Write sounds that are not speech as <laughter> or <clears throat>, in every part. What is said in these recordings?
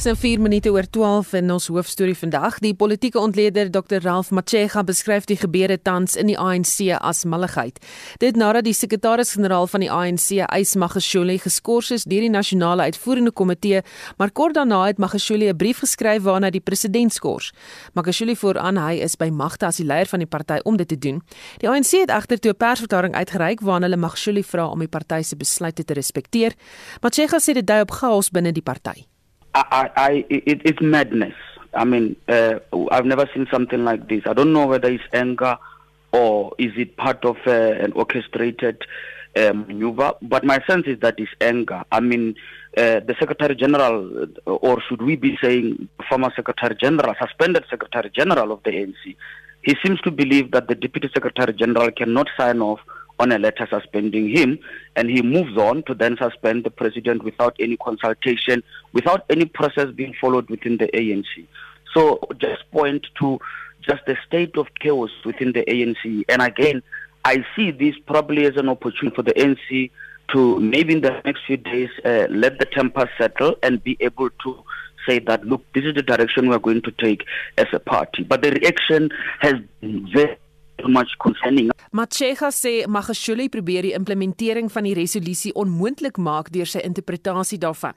So 4 minute oor 12 in ons hoofstorie vandag. Die politieke ontleder Dr Ralph Machega beskryf die gebeure tans in die ANC as malligheid. Dit nadat die sekretaris-generaal van die ANC, Ys Magashule, geskort is deur die nasionale uitvoerende komitee, maar kort daarna het Magashule 'n brief geskryf waarna die president skors. Magashule vooraan hy is by magte as die leier van die party om dit te doen. Die ANC het egter toe 'n persverklaring uitgereik waarin hulle Magashule vra om die party se besluite te respekteer. Machega sê dit dui op chaos binne die party. I, I, it, it's madness. I mean, uh, I've never seen something like this. I don't know whether it's anger or is it part of uh, an orchestrated um, maneuver. But my sense is that it's anger. I mean, uh, the Secretary General, uh, or should we be saying former Secretary General, suspended Secretary General of the ANC, he seems to believe that the Deputy Secretary General cannot sign off on a letter suspending him, and he moves on to then suspend the president without any consultation, without any process being followed within the ANC. So just point to just the state of chaos within the ANC. And again, I see this probably as an opportunity for the ANC to maybe in the next few days uh, let the temper settle and be able to say that look, this is the direction we are going to take as a party. But the reaction has been very much concerning. Machega sê Magashule probeer die implementering van die resolusie onmoontlik maak deur sy interpretasie daarvan.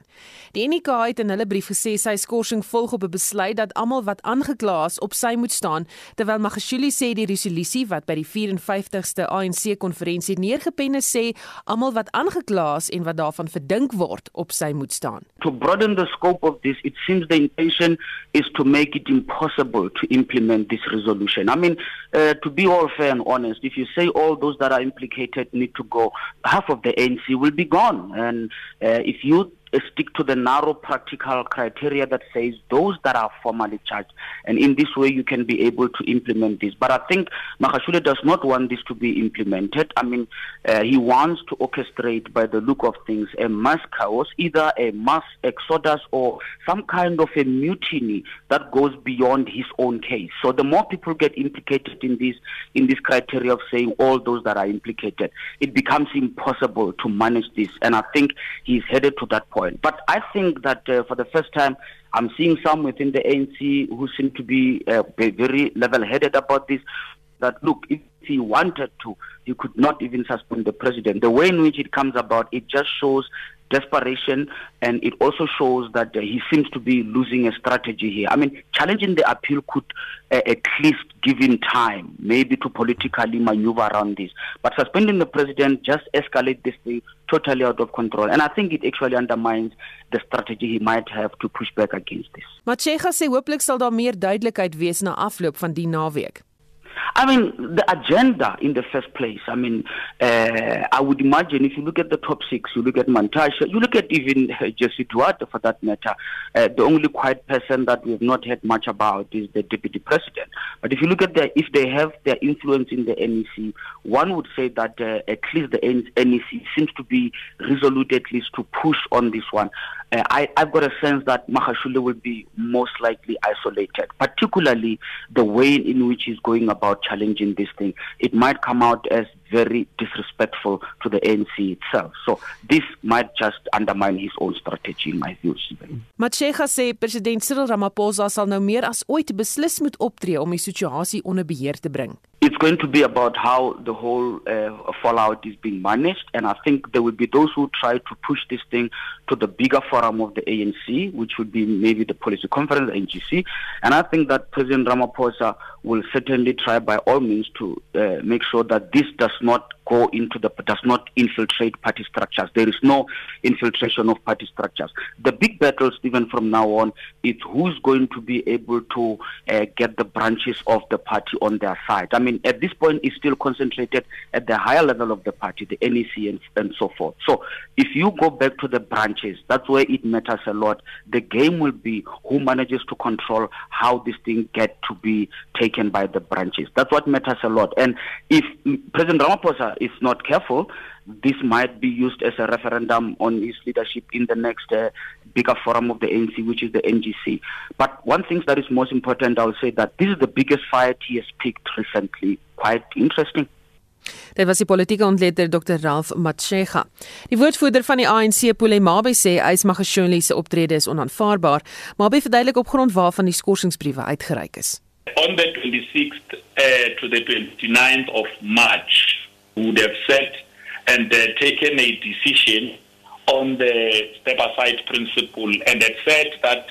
Die NK het in hulle brief gesê sy skorsing volg op 'n besluit dat almal wat aangekla is op sy moet staan, terwyl Magashule sê die resolusie wat by die 54ste ANC konferensie neergepen is sê almal wat aangekla is en wat daarvan verdink word op sy moet staan. To broaden the scope of this, it seems the intention is to make it impossible to implement this resolution. I mean, uh, to be all fair and honest, if you say all those that are implicated need to go, half of the ANC will be gone. And uh, if you stick to the narrow practical criteria that says those that are formally charged. And in this way, you can be able to implement this. But I think Mahashule does not want this to be implemented. I mean, uh, he wants to orchestrate, by the look of things, a mass chaos, either a mass exodus or some kind of a mutiny that goes beyond his own case. So the more people get implicated in this, in this criteria of saying all those that are implicated, it becomes impossible to manage this. And I think he's headed to that point. But I think that uh, for the first time, I'm seeing some within the ANC who seem to be uh, very level-headed about this. That look, if he wanted to, he could not even suspend the president. The way in which it comes about, it just shows desperation and it also shows that uh, he seems to be losing a strategy here. I mean, challenging the appeal could uh, at least give him time, maybe to politically maneuver around this. But suspending the president just escalate this thing totally out of control. And I think it actually undermines the strategy he might have to push back against this. Machega sê hooplik sal daar meer duidelikheid wees na afloop van die naweek. I mean, the agenda in the first place. I mean, uh, I would imagine if you look at the top six, you look at Mantasha, you look at even uh, Jesse Duarte for that matter, uh, the only quiet person that we have not heard much about is the deputy president. But if you look at the, if they have their influence in the NEC, one would say that uh, at least the NEC seems to be resolute at least to push on this one. Uh, I, I've got a sense that Mahashule will be most likely isolated, particularly the way in which he's going about challenging this thing. It might come out as very disrespectful to the ANC itself. So this might just undermine his own strategy in my view. Machega sê president Cyril Ramaphosa sal nou meer as ooit beslis moet optree om die situasie onder beheer te bring. It's going to be about how the whole uh, fallout is being managed, and I think there will be those who try to push this thing to the bigger forum of the ANC, which would be maybe the policy conference, the NGC. And I think that President Ramaphosa will certainly try by all means to uh, make sure that this does not go into the does not infiltrate party structures. There is no infiltration of party structures. The big battles, even from now on, is who's going to be able to uh, get the branches of the party on their side. I mean, at this point, it's still concentrated at the higher level of the party, the NEC and, and so forth. So, if you go back to the branches, that's where it matters a lot. The game will be who manages to control how this thing get to be taken by the branches. That's what matters a lot. And if President Ramaphosa is not careful, this might be used as a referendum on his leadership in the next uh, bigger forum of the ANC, which is the NGC. But one thing that is most important, I will say that this is the biggest fight he has picked recently. Quite interesting. Dit was die politieke ontleder Dr Ralph Matshega. Die woordvoerder van die ANC Polemabe sê Ys Magashule se optrede is onaanvaarbaar, maar by verduidelik op grond waarvan die skorsingsbriewe uitgereik is. On the 26th uh, to the 29th of March, would have set and uh, taken a decision on the step aside principle and had said that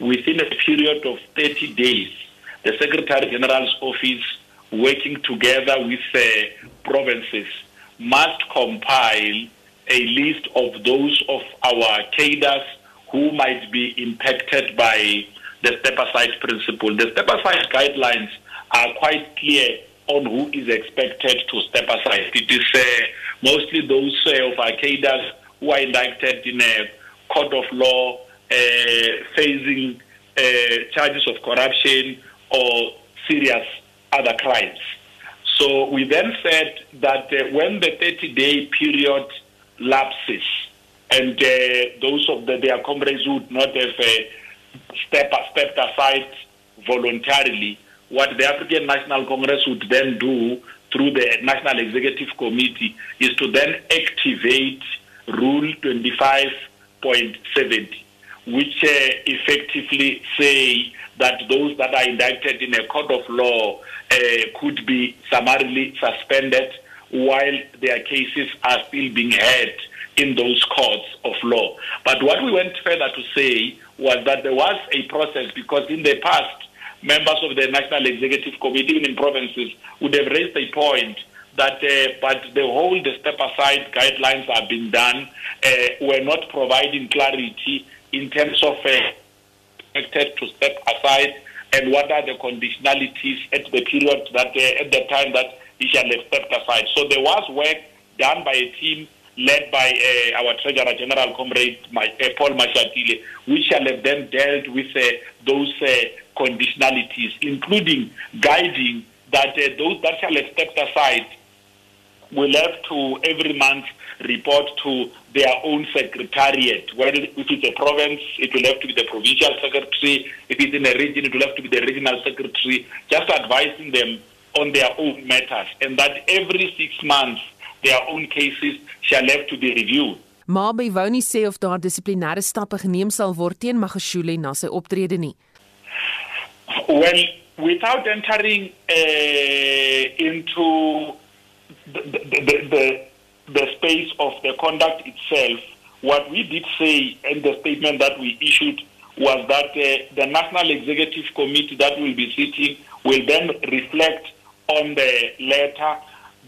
within a period of 30 days, the Secretary General's office working together with the provinces must compile a list of those of our cadres who might be impacted by the step aside principle. The step aside guidelines are quite clear on who is expected to step aside. It is uh, mostly those uh, of cadres who are indicted in a court of law uh, facing uh, charges of corruption or serious other crimes. So we then said that uh, when the 30 day period lapses and those of the, their comrades would not have step, stepped aside voluntarily, what the African National Congress would then do through the National Executive Committee is to then activate Rule 25.70, which uh, effectively say that those that are indicted in a court of law uh, could be summarily suspended while their cases are still being heard in those courts of law. But what we went further to say was that there was a process because in the past, members of the National Executive Committee, even in provinces, would have raised a point that uh, but the whole the step aside guidelines have been done uh, were not providing clarity in terms of uh, expected to step aside and what are the conditionalities at the period that uh, at the time that he shall have stepped aside. So there was work done by a team led by uh, our Treasurer General Comrade uh, Paul Mashatile, which shall have then dealt with uh, those uh, conditionalities, including guiding that uh, those that shall have stepped aside will have to every month report to their own secretariat. Whether if it's a province, it will have to be the provincial secretary. If it's in a region, it will have to be the regional secretary. Just advising them on their own matters, and that every six months their own cases shall have to be reviewed. Maar by wou nie sê of daar dissiplinêre stappe geneem sal word teen Magashule na sy optrede nie. Well, without entering uh, into the, the, the, the space of the conduct itself, what we did say in the statement that we issued was that uh, the National Executive Committee that will be sitting will then reflect on the letter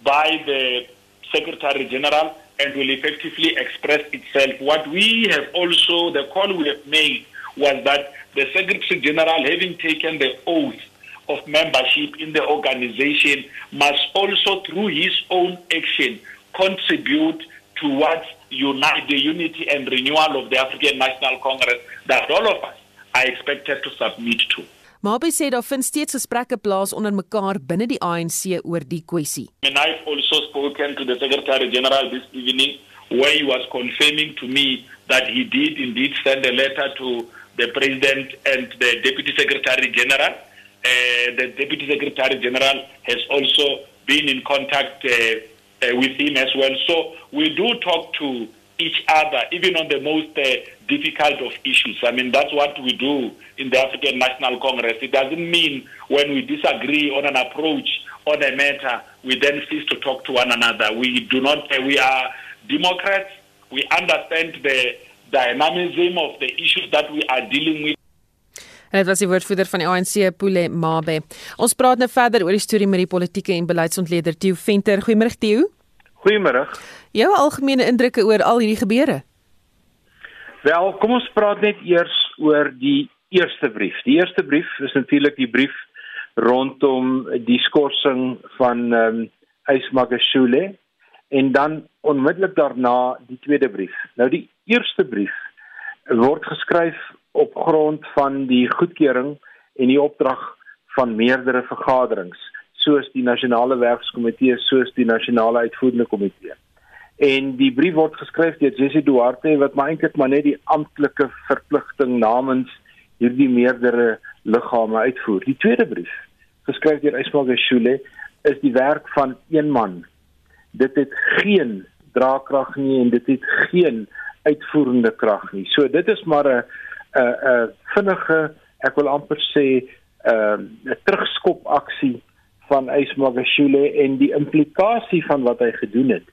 by the Secretary General and will effectively express itself. What we have also, the call we have made was that the Secretary General, having taken the oath of membership in the organization, must also, through his own action, contribute towards unite, the unity and renewal of the African National Congress that all of us are expected to submit to. Mabe sê daar vind steeds gesprekke plaas onder mekaar binne die ANC oor die kwessie. And I've also spoken to the Secretary General this evening where he was confirming to me that he did indeed send a letter to the President and the Deputy Secretary General. Uh, the Deputy Secretary General has also been in contact uh, uh, with him as well. So we do talk to each other, even on the most uh, difficult of issues. I mean, that's what we do in the African National Congress. It doesn't mean when we disagree on an approach on a matter, we then cease to talk to one another. We do not, uh, we are Democrats. We understand the dynamism of the issues that we are dealing with. En dit was die woordvoerder van die ANC, Pule Mabe. Ons praat nou verder oor die storie met die politieke en beleidsontleder Theo Venter. Goeiemôre Theo. Goeiemôre. Jou algemene indrukke oor al hierdie gebeure? Wel, kom ons praat net eers oor die eerste brief. Die eerste brief is natuurlik die brief rondom die skorsing van ehm um, Ysmagashule en dan onmiddellik daarna die tweede brief. Nou die eerste brief word geskryf op grond van die goedkeuring en die opdrag van meerdere vergaderings soos die nasionale werkskomitee soos die nasionale uitvoerende komitee. En die brief word geskryf deur Jesse Duarte wat maar eintlik maar net die amptelike verpligting namens hierdie meerdere liggame uitvoer. Die tweede brief, geskryf deur Ismail Geshule, is die werk van een man dit het geen draagkrag nie en dit het geen uitvoerende krag nie. So dit is maar 'n 'n 'n vinnige, ek wil amper sê, 'n 'n terugskop aksie van Ysmagashule en die implikasie van wat hy gedoen het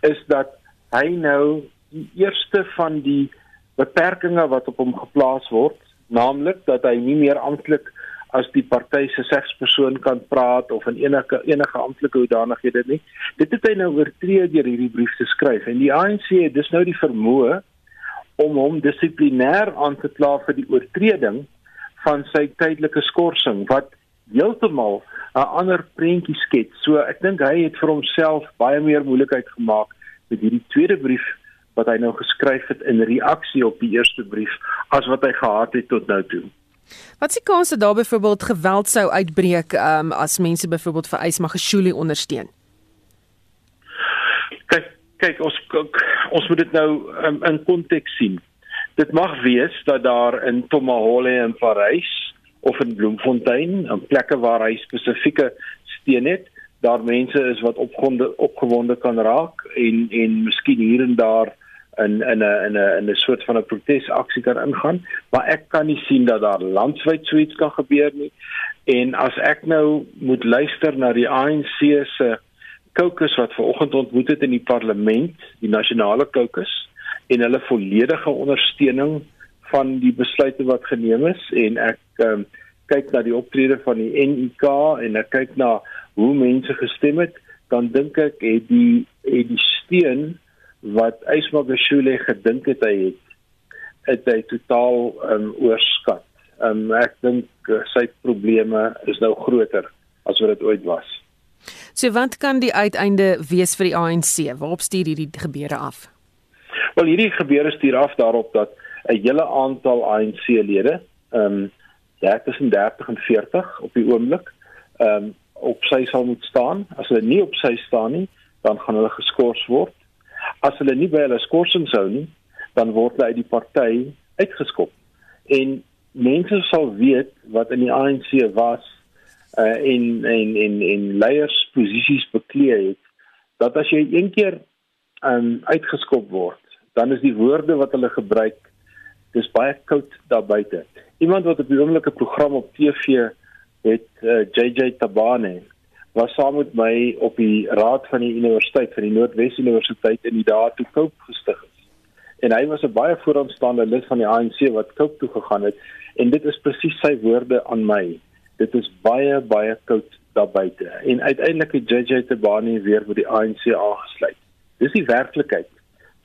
is dat hy nou die eerste van die beperkings wat op hom geplaas word, naamlik dat hy nie meer amptelik as die party se sekspersoon kan praat of in enige enige amptelike hoedanighede nie. Dit het hy nou oortree deur hierdie brief te skryf en die ANC het dus nou die vermoë om hom dissiplinêr aan te kla vir die oortreding van sy tydelike skorsing wat heeltemal 'n ander prentjie skets. So ek dink hy het vir homself baie meer moeilikheid gemaak met hierdie tweede brief wat hy nou geskryf het in reaksie op die eerste brief as wat hy gehad het tot nou toe. Wat se kans dat daar byvoorbeeld geweld sou uitbreek um, as mense byvoorbeeld vir Ysmagashule ondersteun? Kyk, kyk ons ons moet dit nou um, in konteks sien. Dit mag wees dat daar in Tomahole in Parys of in Bloemfontein, 'n plekke waar hy spesifieke steun het, daar mense is wat opgewonde opgewonde kan raak en en miskien hier en daar in in 'n in 'n in 'n soort van 'n protesaksie kan ingaan, maar ek kan nie sien dat daar landwyd so iets kan gebeur nie. En as ek nou moet luister na die ANC se kokes wat vanoggend ontmoet het in die parlement, die nasionale kokes en hulle volledige ondersteuning van die besluite wat geneem is en ek um, kyk na die optrede van die NUK en ek kyk na hoe mense gestem het, dan dink ek het die het die steun wat Ysmagashule gedink het hy het het hy totaal um, oorskat. Um, ek dink uh, sy probleme is nou groter as wat dit ooit was. So wat kan die uiteinde wees vir die ANC? Waarop stuur hierdie gebeure af? Wel hierdie gebeure stuur af daarop dat 'n hele aantal ANC-lede, ehm um, ja, tussen 30 en 40 op die oomblik, ehm um, op sy sal moet staan. As hulle nie op sy staan nie, dan gaan hulle geskort word as hulle nie by hulle skorsing sou nie, dan word hulle uit die party uitgeskop. En mense sal weet wat in die ANC was uh in in in in leiersposisies bekleed het dat as jy een keer um uitgeskop word, dan is die woorde wat hulle gebruik dis baie koud daar buite. Iemand wat op die oomblike program op TV het uh, JJ Tabane was saam met my op die raad van die universiteit van die Noordwes Universiteit in die dae toe Cope gestig is. En hy was 'n baie vooraanstaande lid van die ANC wat Cope toe gegaan het en dit is presies sy woorde aan my. Dit is baie baie koud daar buite. En uiteindelik het JJ Tabani weer by die ANC aangesluit. Dis die werklikheid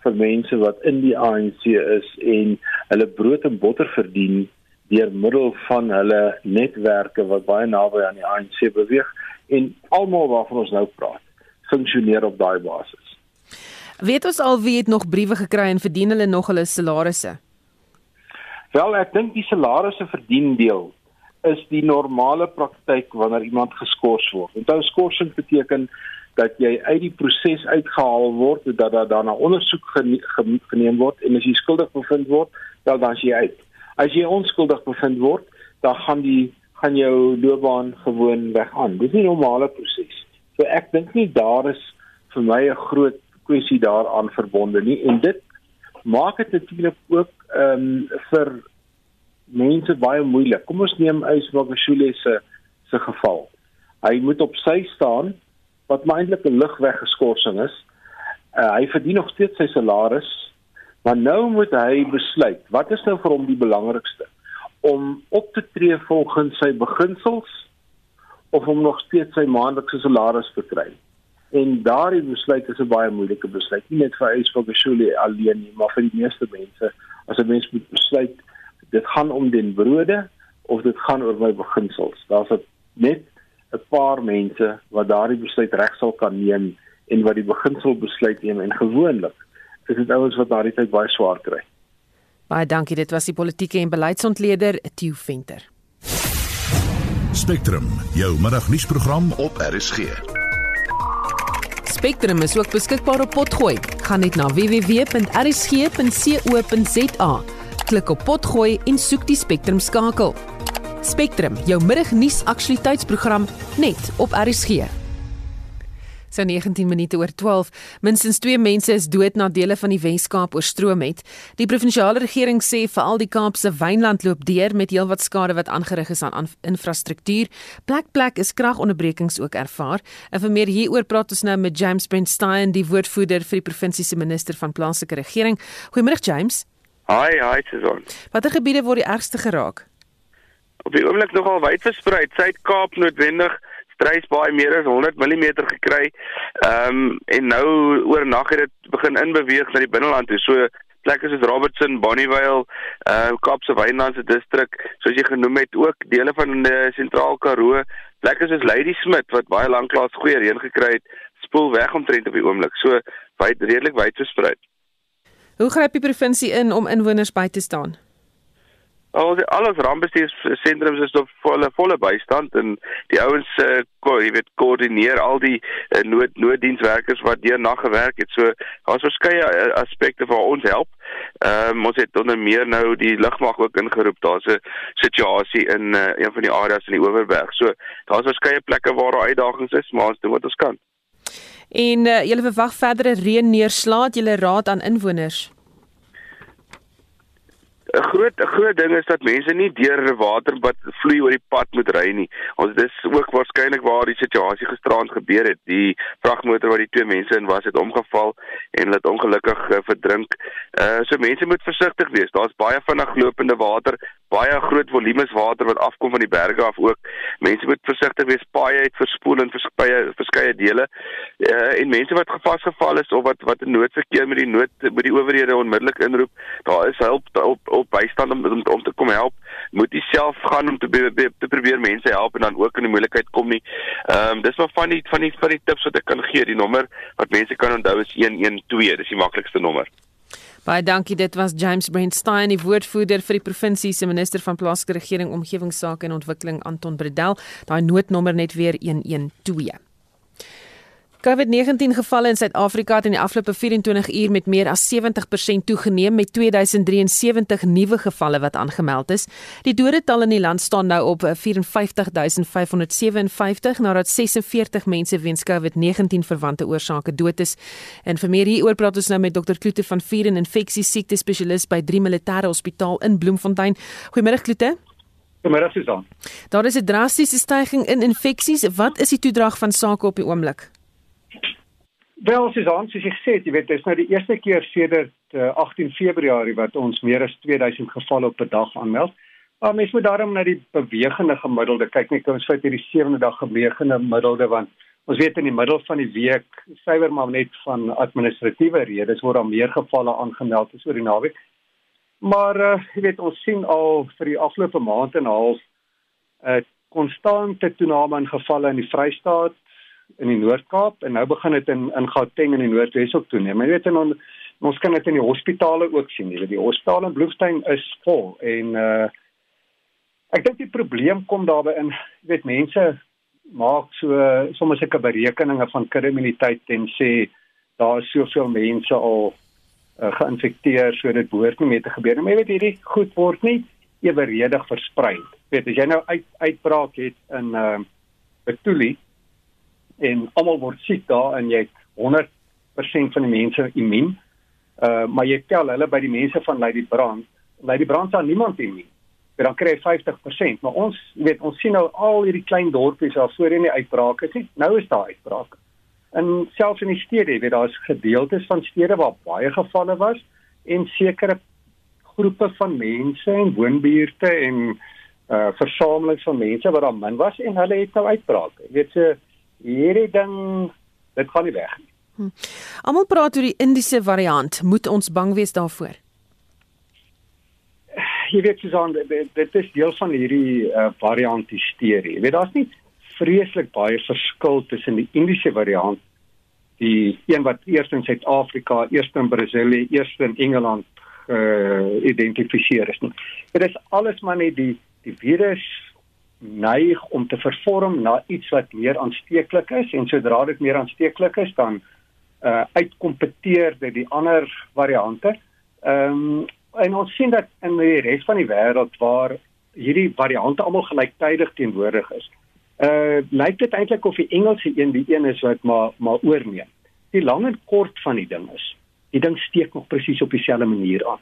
vir mense wat in die ANC is en hulle brood en botter verdien deur middel van hulle netwerke wat baie naby aan die ANC beweeg en almal waarvan ons nou praat funksioneer op daai basis. Weet ons al wie het nog briewe gekry en verdien hulle nog hulle salarisse? Wel, ek dink die salarisse verdien deel is die normale praktyk wanneer iemand geskort word. Onthou skorsing beteken dat jy uit die proses uitgehaal word, dat daar daarna ondersoek geneem word en as jy skuldig bevind word, dan dan jy uit. As jy onskuldig bevind word, dan gaan die gaan jou loopbaan gewoon weg aan. Dis nie 'n normale proses. So ek dink nie daar is vir my 'n groot kwessie daaraan verbonde nie en dit maak dit natuurlik ook ehm um, vir mense baie moeilik. Kom ons neem Ysmagashule se se geval. Hy moet op sy staan wat eintlik 'n ligweggeskorsing is. Uh, hy verdien nog steeds sy salaris, maar nou moet hy besluit wat is nou vir hom die belangrikste? om op te tree volgens sy beginsels of om nog steeds sy maandelikse salaris te kry. En daardie besluit is 'n baie moeilike besluit, nie net vir Ysvog Shule alleen nie, maar vir die meeste mense. As 'n mens moet besluit, dit gaan om den brode of dit gaan oor my beginsels. Daar's net 'n paar mense wat daardie besluit reg sal kan neem en wat die beginsel besluit neem en gewoonlik is dit ouens wat daardie tyd baie swaar kry. Baie dankie. Dit was die politieke en beleidsontleder Theo Venter. Spectrum, jou middagnuusprogram op RSG. Spectrum is ook beskikbaar op Potgooi. Gaan net na www.rsg.co.za. Klik op Potgooi en soek die Spectrum skakel. Spectrum, jou middagnuus aktualiteitsprogram net op RSG. So 19 minute oor 12. Minstens 2 mense is dood na dele van die Wes-Kaap oorstroom het. Die provinsiale regering sê veral die Kaapse wynland loop deur met heelwat skade wat aangerig is aan infrastruktuur. Plek plek is kragonderbrekings ook ervaar. En vir meer hieroor praat ons nou met James Brentstein, die woordvoerder vir die provinsie se minister van plaaslike regering. Goeiemôre James. Hi, hi Susan. Watter gebiede word die ergste geraak? Op die oomblik nogal wyd versprei. Suid-Kaap noodwendig strys baie meer as 100 mm gekry. Ehm um, en nou oornag het dit begin inbeweeg na die binneland toe. So plekke soos Robertson, Bonnievale, uh Kaapse Wynlandse distrik, soos jy genoem het, ook dele van die sentraal Karoo, plekke soos Ladysmith wat baie lanklaas goeie reën gekry het, spoel weg omtrent op die oomblik. So wyd redelik wyd versprei. Hoe gryp die provinsie in om inwoners by te staan? Al die alles rampbestuursentrums is op volle volle bystand en die ouens uh, jy weet koördineer al die uh, nood nooddienswerkers wat deur nag gewerk het. So daar's verskeie uh, aspekte waar ons help. Ehm um, ons het onder meer nou die lugmag ook ingeroep. Daar's 'n situasie in uh, een van die areas in die Oeverberg. So daar's verskeie plekke waar daar uitdagings is, maar ons doen wat ons kan. En uh, julle verwag verdere reën neerslaat julle raad aan inwoners. 'n groot 'n groot ding is dat mense nie deur water wat vloei oor die pad moet ry nie. Ons dis ook waarskynlik waar die situasie gisterand gebeur het. Die vragmotor waar die twee mense in was het omgeval en hulle het ongelukkig uh, verdrink. Uh so mense moet versigtig wees. Daar's baie vinnig lopende water, baie groot volumes water wat afkom van die berge af ook. Mense moet versigtig wees. Paaie het verspoel in verskeie verskeie dele. Uh en mense wat vasgeval is of wat wat 'n noodverkeer met die nood met die owerhede onmiddellik inroep, daar is hulp op op bystand om, om om te kom help. Moet jy self gaan om te be, be, te probeer mense help en dan ook in die moeilikheid kom nie. Ehm um, dis maar van die van die van die tips wat ek kan gee. Die nommer wat mense kan onthou is 112. Dis die maklikste nommer. Baie dankie. Dit was James Brentstein, die woordvoerder vir die provinsie se minister van plaaslike regering, omgewingsake en ontwikkeling Anton Bredel. Daai noodnommer net weer 112. COVID-19 gevalle in Suid-Afrika het in die afgelope 24 uur met meer as 70% toegeneem met 2073 nuwe gevalle wat aangemeld is. Die dodetal in die land staan nou op 54557 nadat 46 mense weens COVID-19 verwante oorsake dood is. En vir meer hieroor praat ons nou met Dr. Kloete van Vieren infeksie siekte spesialist by 3 Militêre Hospitaal in Bloemfontein. Goeiemôre Kloete. Goeiemôre Susan. Daar is 'n drastiese stygings in infeksies. Wat is die toedrag van sake op die oomblik? Wel, Susan, soos jy gesê het, jy weet, dit is nou die eerste keer sedert uh, 18 Februarie wat ons meer as 2000 gevalle op 'n dag aanmeld. Maar mens moet daarom na die bewegende gemiddelde kyk, net ons feit hierdie sewende dag bewegende gemiddelde want ons weet in die middel van die week suiwer maar net van administratiewe redes word daar meer gevalle aangemeld as oor die naweek. Maar uh, jy weet, ons sien al vir die afgelope maand en 'n half 'n uh, konstante toename in gevalle in die Vrystaat, in die Noord-Kaap en nou begin dit in in Gauteng in die Noordwes ook toeneem. Jy weet en on, ons kan dit in die hospitale ook sien. Jy weet die hospitale in Bloemfontein is vol en uh ek dink die probleem kom daarby in jy weet mense maak so sommer sulke berekeninge van kriminaliteit en sê daar is soveel mense al uh, geïnfekteer so dit behoort nie meer te gebeur nie. Maar jy weet hierdie goed word nie eweredig versprei. Jy weet as jy nou uit uitbraak het in uh Betuli en almal word siek daar en jy 100% van die mense immuun. Uh maar jy tel hulle by die mense van Lady Brand. Lady Brand sal niemand immuun. Maar dan kry jy 50%, maar ons weet ons sien nou al hierdie klein dorpies daar voorheen die uitbrake is. Nou is daar uitbrake. En selfs in die stede, weet daar's gedeeltes van stede waar baie gevalle was en sekere groepe van mense en woonbuurte en uh versamelings van mense wat daar min was en hulle het nou uitbrake. Jy weet so hierdie ding dit gaan nie weg nie. Hm. Almal praat oor die Indiese variant. Moet ons bang wees daarvoor? Jy weet Susan, dit is deel van hierdie uh, variant hysterie. Jy weet daar's nie vreeslik baie verskil tussen die Indiese variant die een wat eers in Suid-Afrika, eers in Brasilië, eers in Engeland geïdentifiseer uh, is nie. Dit is alles maar net die die virus neig om te vervorm na iets wat meer aansteeklik is en sodra dit meer aansteeklik is dan uh uitkompeteer dit die ander variante. Ehm um, en ons sien dat in die res van die wêreld waar hierdie variante almal gelyktydig teenwoordig is, Uh lyk dit eintlik of die Engelse een die een is wat maar maar oorneem. Die lang en kort van die ding is, die ding steek nog presies op dieselfde manier aan.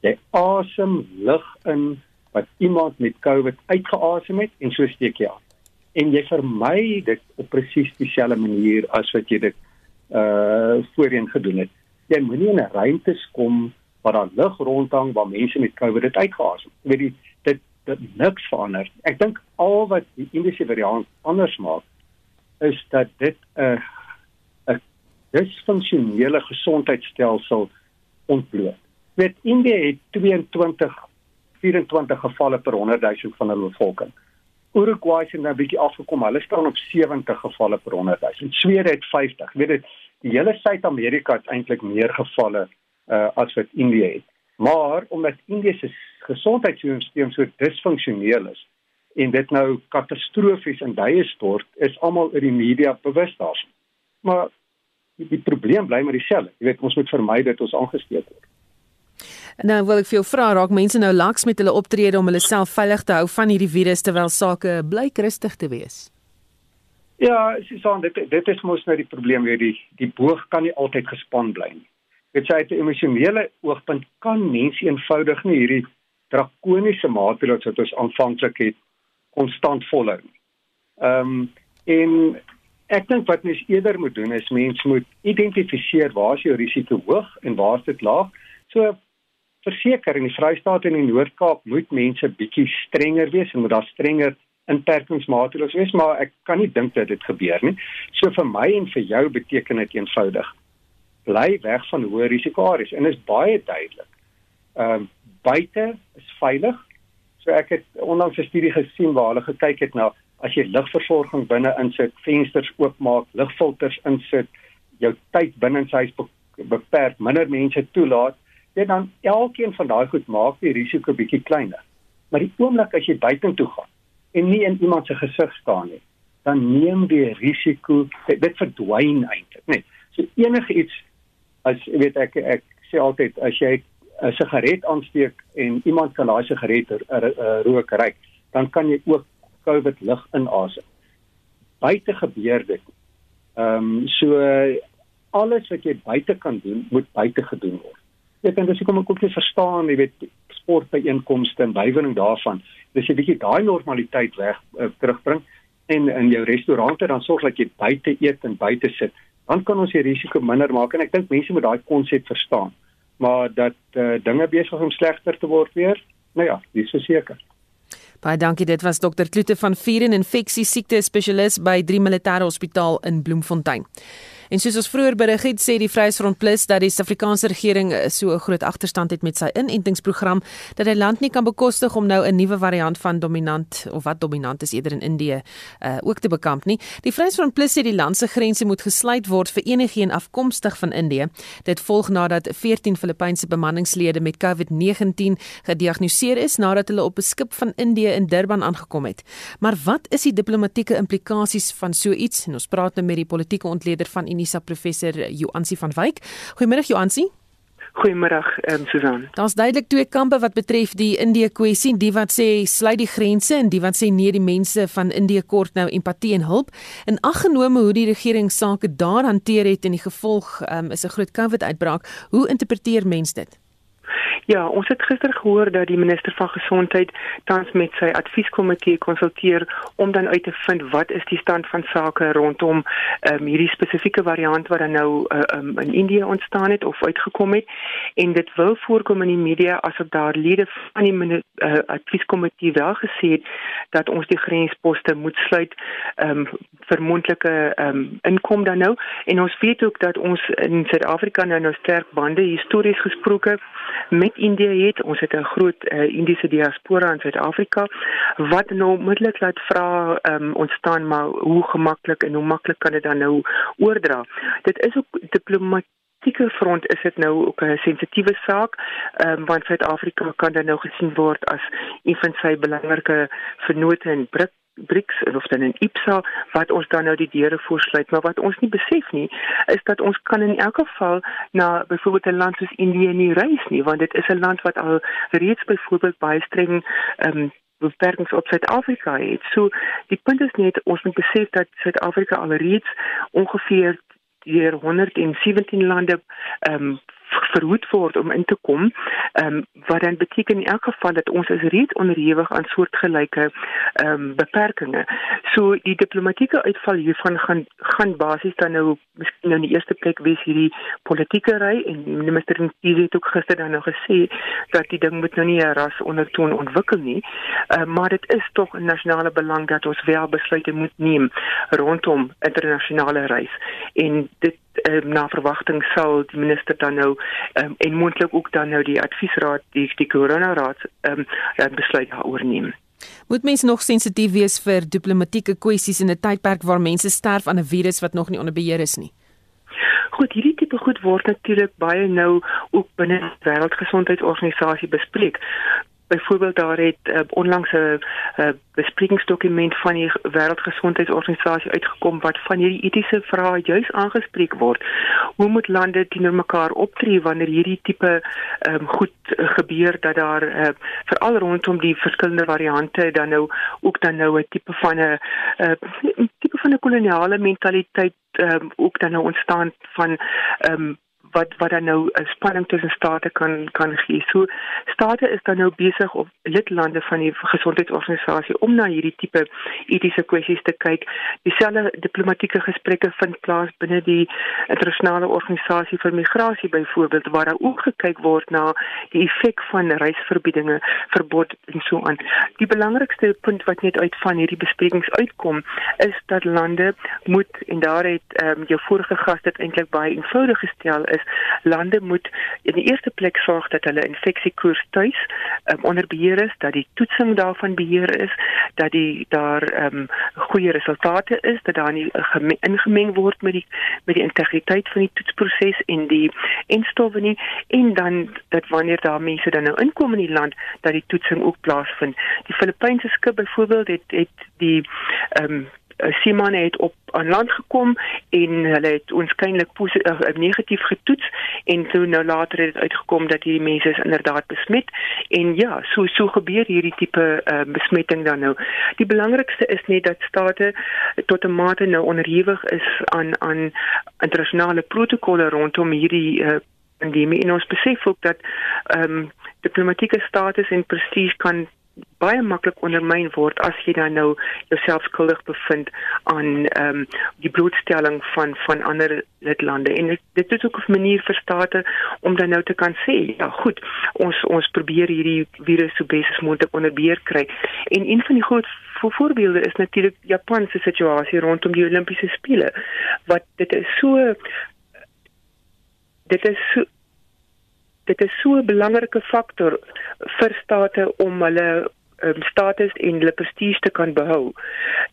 Jy asem lug in wat iemand met COVID uitgeasem het en so steek jy aan. En jy vermy dit op presies dieselfde manier as wat jy dit uh voorheen gedoen het. Jy moenie in 'n ruimte kom waar daar lug rondhang waar mense met COVID dit uitgeasem. Jy weet die dit dit niks verander. Ek dink al wat die Indiese variant anders maak is dat dit 'n 'n disfunksionele gesondheidstelsel ontbloot. Weet India het 22 24 gevalle per 100 000 van hulle bevolking. Uruguay het nou 'n bietjie afgekom. Hulle staan op 70 gevalle per 100 000. Swede het 50. Weet dit, die hele Suid-Amerika het eintlik meer gevalle uh, as wat India het. Maar omdat India se gesondheidstelsel so disfunksioneel is en dit nou katastrofies in duie stort, is almal in die media bewus daarvan. Maar die, die probleem bly maar dieselfde. Jy weet, ons moet vermy dat ons aangesteek word. Nou wil ek vir jou vra, raak mense nou laks met hulle optrede om hulle self veilig te hou van hierdie virus terwyl sake blyk rustig te wees? Ja, Susan, dit dit is mos nou die probleem weer die die boog kan nie altyd gespan bly nie. Dit sê uit 'n emosionele oogpunt kan mense eenvoudig nie hierdie drakoniese maatreëls wat ons aanvanklik het konstant volhou nie. Ehm um, en ek dink wat mens eerder moet doen is mens moet identifiseer waar is jou risiko hoog en waar is dit laag. So verseker in die Vrystaat en die Noord-Kaap moet mense bietjie strenger wees en moet daar strenger inperkingsmaatreëls wees, maar ek kan nie dink dat dit gebeur nie. So vir my en vir jou beteken dit eenvoudig bly weg van hoë risiko areas en is baie duidelik. Ehm um, buite is veilig. So ek het onlangs 'n studie gesien waar hulle gekyk het na as jy lugversorging binne insit, vensters oopmaak, lugfilters insit, jou tyd binne in huis beperk, minder mense toelaat, dit dan elkeen van daai goed maak die risiko bietjie kleiner. Maar die oomblik as jy buitentoe gaan en nie in iemand se gesig staan nie, dan neem die risiko dit verdwyn eintlik, nee. So enige iets as jy weet ek ek sê altyd as jy 'n sigaret aansteek en iemand kan daai sigaret rook ry, dan kan jy ook COVID lig inasem. Buite gebeur dit. Ehm um, so alles wat jy buite kan doen, moet buite gedoen word ek dink dis hoekom ek ook nie verstaan, jy weet, sportbyeenkomste en bywoning daarvan. Dis 'n bietjie daai normaliteit weg uh, terugbring en in jou restaurante dan sorg dat jy buite eet en buite sit. Dan kan ons die risiko minder maak en ek dink mense moet daai konsep verstaan. Maar dat uh, dinge besig om slegter te word weer, nou ja, dis verseker. Baie dankie. Dit was dokter Kloete van Vieren Infeksie Siekte Spesialis by 3 Militaire Hospitaal in Bloemfontein. En soos ons vroeër berig het, sê die Vryheidsfront Plus dat die Suid-Afrikaanse regering eh, so 'n groot agterstand het met sy inentingsprogram dat hy land nie kan bekostig om nou 'n nuwe variant van dominant of wat dominant is eerder in Indië uh, ook te bekamp nie. Die Vryheidsfront Plus sê die land se grense moet gesluit word vir enigiemand afkomstig van Indië. Dit volg nadat 14 Filippynse bemanningslede met COVID-19 gediagnoseer is nadat hulle op 'n skip van Indië in Durban aangekom het. Maar wat is die diplomatieke implikasies van so iets? En ons praat nou met die politieke ontleder van Unisa professor Joansi van Wyk. Goeiemôre Joansi. Goeiemôre, ehm um, Susan. Daar's duidelik twee kampe wat betref die Indië kwessie, die wat sê sluit die grense en die wat sê nee, die mense van Indië kort nou empatie en hulp. In aggenome hoe die regering sake daar hanteer het en die gevolg ehm um, is 'n groot COVID-uitbraak, hoe interpreteer mense dit? Ja, ons het gister gehoor dat die minister van gesondheid tans met sy advieskomitee konsulteer om dan uit te vind wat is die stand van sake rondom um, hierdie spesifieke variant wat dan nou uh, um, in Indië ontstaan het of uitgekom het. En dit wil voorkom in die media asof daar lede van die uh, advieskomitee wel gesê het dat ons die grensposte moet sluit um, vir moontlike um, inkom dan nou. En ons weet ook dat ons in Suid-Afrika nou nou sterk bande histories gesproke met Indië het. Ons het 'n groot uh, Indiese diaspora in Suid-Afrika wat nou onmiddellik laat vra um, ontstaan maar hoe gemaklik en hoe maklik kan dit dan nou oordra. Dit is ook diplomatiek politieke front is dit nou ook 'n sensitiewe saak, ehm um, want Suid-Afrika kan dan nou gesien word as een van sy belangrike vennote in BRICS BRICS of dan in IPSA wat ons dan nou die deure voorsluit maar wat ons nie besef nie is dat ons kan in elk geval na byvoorbeeld 'n land soos Indië nie reis nie want dit is 'n land wat al reeds byvoorbeeld baie streng ehm um, beperkings op Suid-Afrika het. So die punt is net ons moet besef dat Suid-Afrika alreeds ongeveer deur 117 lande ehm um, verhoed word om in te kom. Ehm um, wat dan beteken in elk geval dat ons is reeds onderhewig aan soortgelyke ehm um, beperkings. So die diplomatieke uitval hiervan gaan gaan basies dan nou miskien nou in die eerste plek wees hierdie politieke ry en minister Ntisi het ook gister dan nou gesê dat die ding moet nou nie 'n ras ondertoon ontwikkel nie. Ehm uh, maar dit is tog 'n nasionale belang dat ons wel besluite moet neem rondom internasionale reis. En dit um, na verwagting sal die minister dan nou um, en moontlik ook dan nou die adviesraad die die corona raad um, besluit daaroor neem. Moet mense nog sensitief wees vir diplomatieke kwessies in 'n tydperk waar mense sterf aan 'n virus wat nog nie onder beheer is nie? Goed, hierdie tipe goed word natuurlik baie nou ook binne die Wêreldgesondheidsorganisasie bespreek byvoorbeeld daar het uh, onlangs 'n uh, besprekingsdokument van die Wêreldgesondheidsorganisasie uitgekom wat van hierdie etiese vrae juis aangespreek word. Hoe moet lande teenoor mekaar optree wanneer hierdie tipe um, goed gebeur dat daar uh, veral rondom die verskillende variante dan nou ook dan nou 'n tipe van 'n uh, tipe van 'n koloniale mentaliteit um, ook dan nou ontstaan van um, wat wat dan nou 'n spanning tussen state kan kan gee. So state is dan nou besig op lidlande van die gesondheidsorganisasie om na hierdie tipe etiese kwessies te kyk. Dieselfde diplomatieke gesprekke vind plaas binne die internasionale organisasie vir migrasie byvoorbeeld waar daar ook gekyk word na die effek van reisverbiedinge, verbod en so aan. Die belangrikste punt wat net uit van hierdie besprekings uitkom is dat lande moet en daar het ehm um, jou vorige gas dit eintlik baie eenvoudig gestel is lande moet in die eerste plek sorg dat hulle infeksiekoers tuis um, onder beheer is, dat die toetsing daarvan beheer is, dat die daar ehm um, goeie resultate is, dat daar nie ingemeng word met die met die integriteit van die toetsproses en die instowwe nie en dan dat wanneer daar mense dan nou inkom in die land dat die toetsing ook plaasvind. Die Filippynse skip byvoorbeeld het het die ehm um, Eh, Simon het op aan land gekom en hulle het ons kynlik positief uh, negatief getoets en toe nou later het dit uitgekom dat hierdie mense is inderdaad besmet en ja, so so gebeur hierdie tipe uh, besmetting dan nou. Die belangrikste is net dat state tot 'n mate nou onderhewig is aan aan internasionale protokolle rondom hierdie uh, en ons besef ook dat ehm um, diplomatieke status en prestige kan baie maklik ondermyn word as jy dan nou jouself skuldig bevind aan ehm um, die blootstelling van van ander lidlande. En dit, dit is ook 'n manier vir state om dan nou te kan sê ja goed ons ons probeer hierdie virus so besig moontlik onder beheer kry. En een van die groot voorbeelde is natuurlik Japan se situasie rondom die Olimpiese spele wat dit is so dit is so dit is so 'n belangrike faktor vir state om hulle um, status en hulle prestige te kan behou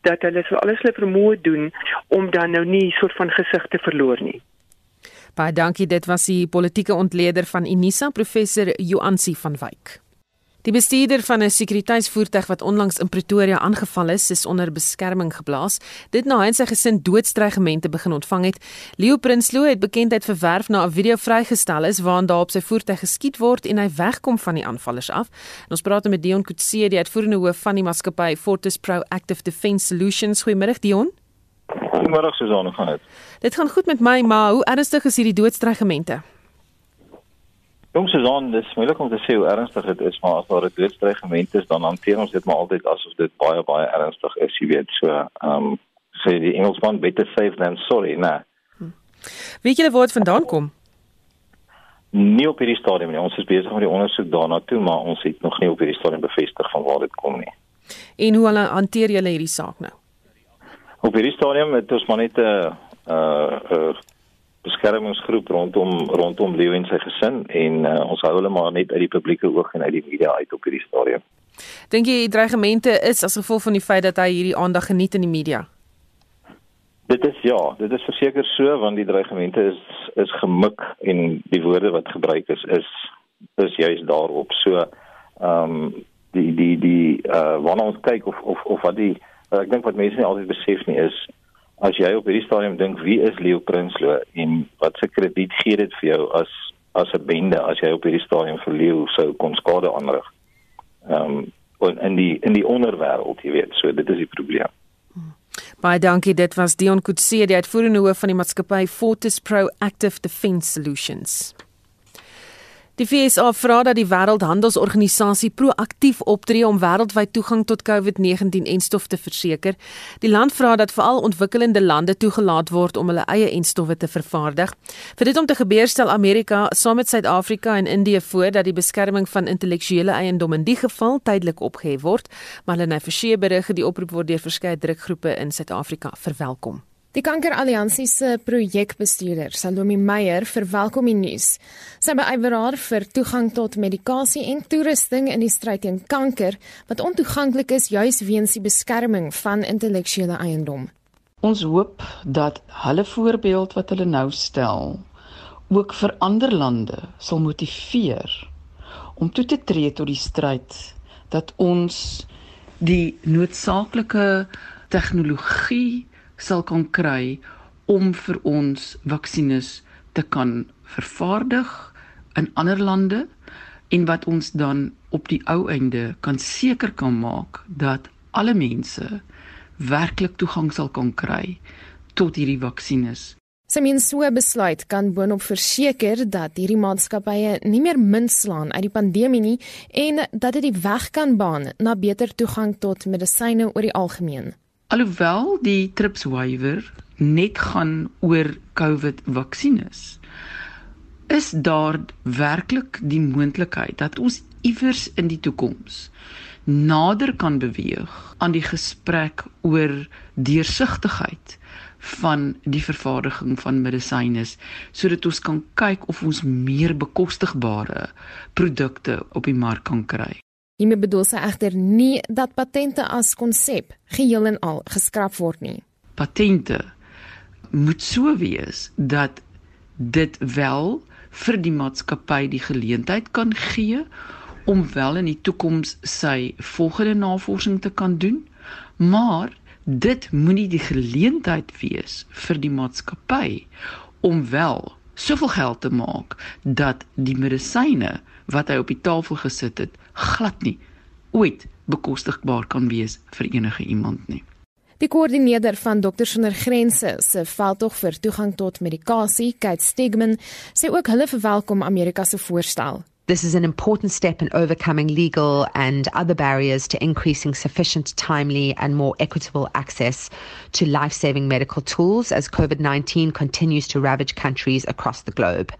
dat hulle so alles hulle vermoë doen om dan nou nie soort van gesig te verloor nie. Baie dankie, dit was die politieke ontleder van Unisa, professor Joansi van Wyk. Die bestuurder van 'n sekuriteitsvoertuig wat onlangs in Pretoria aangeval is, is onder beskerming geplaas. Dit na hy en sy gesin doodstrygemente begin ontvang het. Leo Prinsloo het bekendheid verwerf na 'n video vrygestel is waarin daar op sy voertuig geskiet word en hy wegkom van die aanvallers af. En ons praat met Dion Kutse, die uitvoerende hoof van die maatskappy Fortis Proactive Defence Solutions. Goeiemôre Dion. Goeiemôre Susan, hoe gaan dit? Dit gaan goed met my, maar hoe ernstig is hierdie doodstrygemente? Jong Susan, dis moeilik om te sê hoe ernstig dit is, maar as daar 'n doodstreigement is, dan hanteer ons dit maar altyd asof dit baie baie ernstig is, jy weet. So, ehm um, sê die Engelsman beter safe than sorry, nee. Hm. Wie julle woord vandaan kom? Nie op hierdie stadium nie. Ons is besig met die ondersoek daarna toe, maar ons het nog nie op hierdie stadium bevestig van waar dit kom nie. En hoe hulle hanteer julle hierdie saak nou? Op hierdie stadium het ons maar net 'n uh, uh, uh beskermingsgroep rondom rondom Leo en sy gesin en uh, ons hou hulle maar net uit die publieke oog en uit die media uit op hierdie stadium. Dink jy dreigemente is as gevolg van die feit dat hy hierdie aandag geniet in die media? Dit is ja, dit is verseker so want die dreigemente is is gemik en die woorde wat gebruik is is is juist daarop. So ehm um, die die die uh wanneer ons kyk of of of wat die uh, ek dink wat mense nie altyd besef nie is as jy op hierdie stadium dink wie is Leo Prinsloo en wat se krediet gee dit vir jou as as 'n bende as jy op hierdie stadium vir Leo sou kon skade aanrig. Ehm um, in die in die onderwêreld, jy weet. So dit is die probleem. Baie dankie. Dit was Dion Kutse, die uitvoerende hoof van die maatskappy Fortis Proactive Defence Solutions. Die FSA vra dat die Wêreldhandelsorganisasie proaktief optree om wêreldwyd toegang tot COVID-19-enstof te verseker. Die land vra dat veral ontwikkelende lande toegelaat word om hulle eie enstowwe te vervaardig. Vir dit om te gebeur stel Amerika saam met Suid-Afrika en Indië voor dat die beskerming van intellektuele eiendom in die geval tydelik opgehef word, maar hulle het verseë berig die oproep word deur verskeie drukgroepe in Suid-Afrika verwelkom. Die Kankeralliansie se projekbestuurder, Salome Meyer, verwelkom die nuus. Sy beywer haar vir toegang tot medikasie en toerusting in die stryd teen kanker wat ontoeganklik is juis weens die beskerming van intellektuele eiendom. Ons hoop dat hulle voorbeeld wat hulle nou stel ook vir ander lande sal motiveer om toe te tree tot die stryd dat ons die noodsaaklike tegnologie sal kan kry om vir ons vaksines te kan vervaardig in ander lande en wat ons dan op die ou einde kan seker kan maak dat alle mense werklik toegang sal kan kry tot hierdie vaksines. Semien so besluit kan boonop verseker dat hierdie maatskappye nie meer munt slaan uit die pandemie nie en dat dit die weg kan baan na beter toegang tot medisyne oor die algemeen. Alhoewel die TRIPS waiver net gaan oor COVID vaksines, is daar werklik die moontlikheid dat ons iewers in die toekoms nader kan beweeg aan die gesprek oor deursigtigheid van die vervaardiging van medisyne sodat ons kan kyk of ons meer bekostigbare produkte op die mark kan kry. Hiermee bedoel sy egter nie dat patente as konsep geheel en al geskraap word nie. Patente moet so wees dat dit wel vir die maatskappy die geleentheid kan gee om wel in die toekoms sy volgende navorsing te kan doen, maar dit moenie die geleentheid wees vir die maatskappy om wel soveel geld te maak dat die medisyne wat hy op die tafel gesit het glad nie ooit bekostigbaar kan wees vir enige iemand nie. Die koördineerder van Dokters Sonder Grense se veldtog vir toegang tot medikasie, Kate Stigman, sê ook hulle verwelkom Amerika se voorstel. This is an important step in overcoming legal and other barriers to increasing sufficient, timely, and more equitable access to life saving medical tools as COVID 19 continues to ravage countries across the globe.